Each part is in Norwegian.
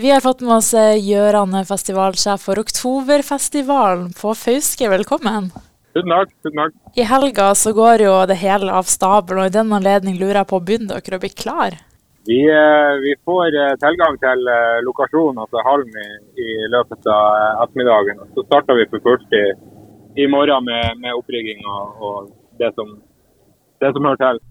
Vi har fått med oss eh, Gjøran, festivalsjef for Oktoberfestivalen på Fauske. Velkommen. Tusen takk. tusen takk. I helga så går jo det hele av stabelen, og i den anledning lurer jeg på, begynner dere å bli klar? Vi, eh, vi får eh, tilgang til lokasjonen, altså hallen, i, i løpet av ettermiddagen. Så starter vi for fullt i, i morgen med, med opprygging og, og det, som, det, som, hører til.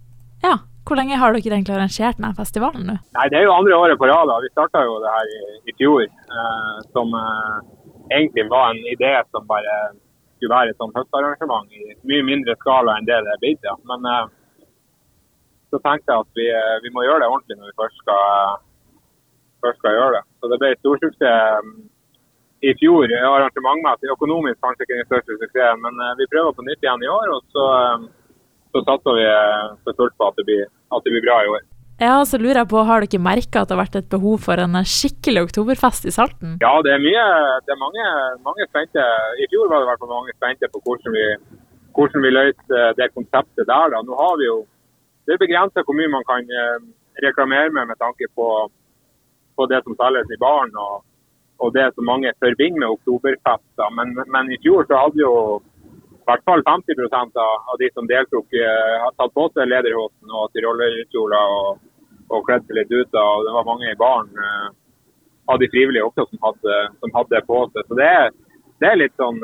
Hvor lenge har dere egentlig arrangert denne festivalen nå? Nei, Det er jo andre året på rad. Vi starta jo det her i, i fjor. Eh, som eh, egentlig var en idé som bare skulle være et sånt høstarrangement i mye mindre skala enn det det er blitt. Ja. Men eh, så tenkte jeg at vi, eh, vi, må gjøre det ordentlig når vi først skal, først skal gjøre det. Så det ble storsuksess mm, i fjor arrangementmessig. Økonomisk kanskje ikke den største suksessen, men eh, vi prøver på nytt igjen i år. Og så, eh, så satser vi for fullt på at det, blir, at det blir bra i år. Ja, så lurer jeg på, Har dere merka at det har vært et behov for en skikkelig oktoberfest i Salten? Ja, det er mye, det er mange, mange spente. I fjor var det i hvert fall mange spente på hvordan vi, hvordan vi løste det konseptet der. Da. Nå har vi jo det er begrenset hvor mye man kan eh, reklamere med med tanke på, på det som selges i baren og, og, det som mange forbinder med oktoberfest. Men, men, i fjor så hadde jo i hvert fall 50 av, av de som deltok, eh, har tatt på seg lederhosen og tyrollerkjoler og, og kledd seg litt ut. Og det var mange i baren eh, av de frivillige også som hadde, som hadde på seg. Så det er, det er litt sånn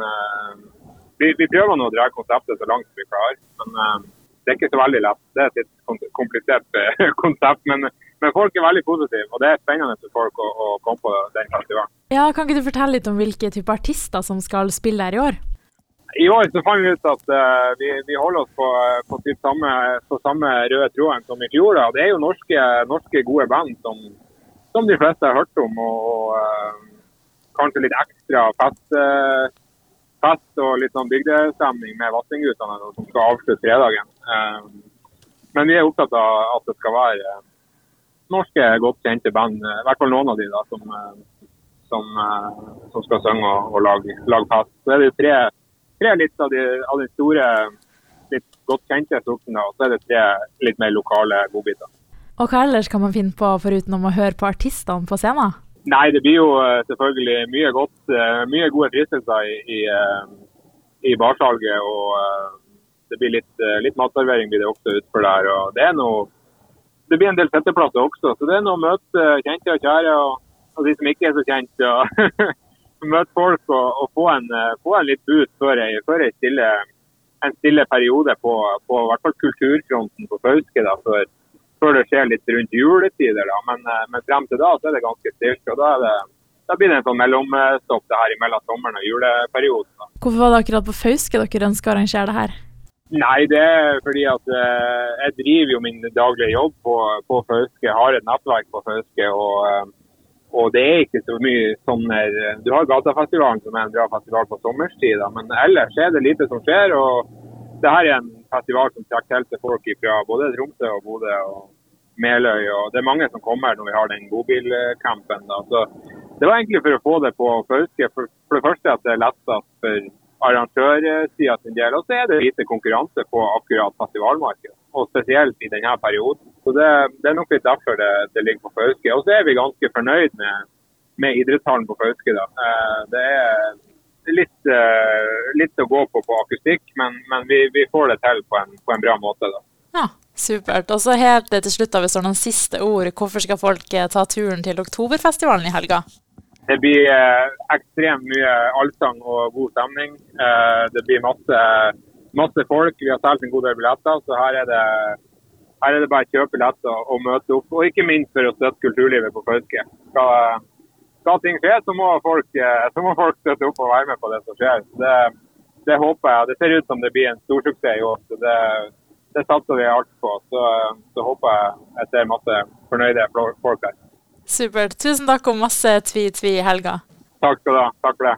vi, vi, prøver nå å dra konseptet så langt vi klarer. Men det er ikke så veldig lett. Det er et litt komplisert eh, konsept. Men, men, folk er veldig positive, og det er spennende for folk å, å komme på den festivalen. Ja, Kan ikke du fortelle litt om hvilke type artister som skal spille her i år? I år så fant vi ut at uh, vi, vi, holder oss på, på, samme, på, samme, røde tråden som i fjor. Da. Det er jo norske, norske gode band som, som, de fleste har hørt om. Og, uh, kanskje litt ekstra fest. Uh, fest og litt sånn bygdestemning med vassingutene som skal avslutte fredagen. Eh, men vi er opptatt av at det skal være norske, godt kjente band, eh, i hvert fall noen av de da, som, eh, som, som skal synge og, og lage, lage fest. Så er det tre, tre litt av de, av de store, litt godt kjente sortene, og så er det tre litt mer lokale godbiter. Og hva ellers kan man finne på foruten om å høre på artistene på scenen? Nei, det blir jo eh, selvfølgelig mye godt, eh, mye gode fristelser i, i, eh, i barsalget. Og det blir litt, litt matservering blir det også utfor der. og Det noe, det blir en del setteplasser også, så det er noe å møte kjente og kjære og, og de som ikke er så møte folk og, og, få, en, få en litt boost før ei, før ei stille, en stille periode på, på hvert fall kulturfronten på Fauske. da, før før det skjer litt rundt juletider. Da. Men, eh, men, frem til da så er det ganske stilt. og da, det, da blir det en sånn mellomstopp det her mellom sommeren og juleperioden. Da. Hvorfor var det akkurat på Fauske dere ønsker å arrangere det her? Nei, det er fordi at eh, jeg driver jo min daglige jobb på, på Fauske. Jeg har et nettverk på Fauske. Og, eh, og, det er ikke så mye sånn Du har Gatafestivalen som er en bra festival på sommerstid, men ellers er det lite som skjer. og det her er en festival som trekker til seg folk fra både Tromsø og Bodø og Meløy. og Det er mange som kommer når vi har den bobilcampen. Det var egentlig for å få det på Fauske. For, for, det første at det er lettest for arrangørsida sin del. Og så er det lite konkurranse på akkurat festivalmarkedet. Og spesielt i denne perioden. Så Det, det er nok litt derfor det, det ligger på Fauske. Og så er vi ganske fornøyd med, med idrettshallen på Fauske. Da. Eh, det er litt, uh, litt, å gå på på akustikk, men, men vi, vi, får det til på en, på en bra måte. Da. Ja, Supert. Og så helt til slutt, hvis det er noen siste ord, hvorfor skal folk eh, ta turen til Oktoberfestivalen i helga? Det blir eh, ekstremt mye allsang og god stemning. Eh, det blir masse, masse, folk. Vi har solgt en god del billetter, så her er det, her er det bare å kjøpe billetter og, møte opp. Og ikke minst for å støtte kulturlivet på Fauske. Skal, skal ting skje, så må, folk, eh, så må folk støtte opp og være med på det som skjer. Det, det, håper jeg. Det ser ut som det blir en storsuksess i år. så Det, det satser vi alt på. Så, så håper jeg jeg ser masse fornøyde folk her. Supert. Tusen takk og masse tvi-tvi i helga. Takk skal du ha. Takk for det.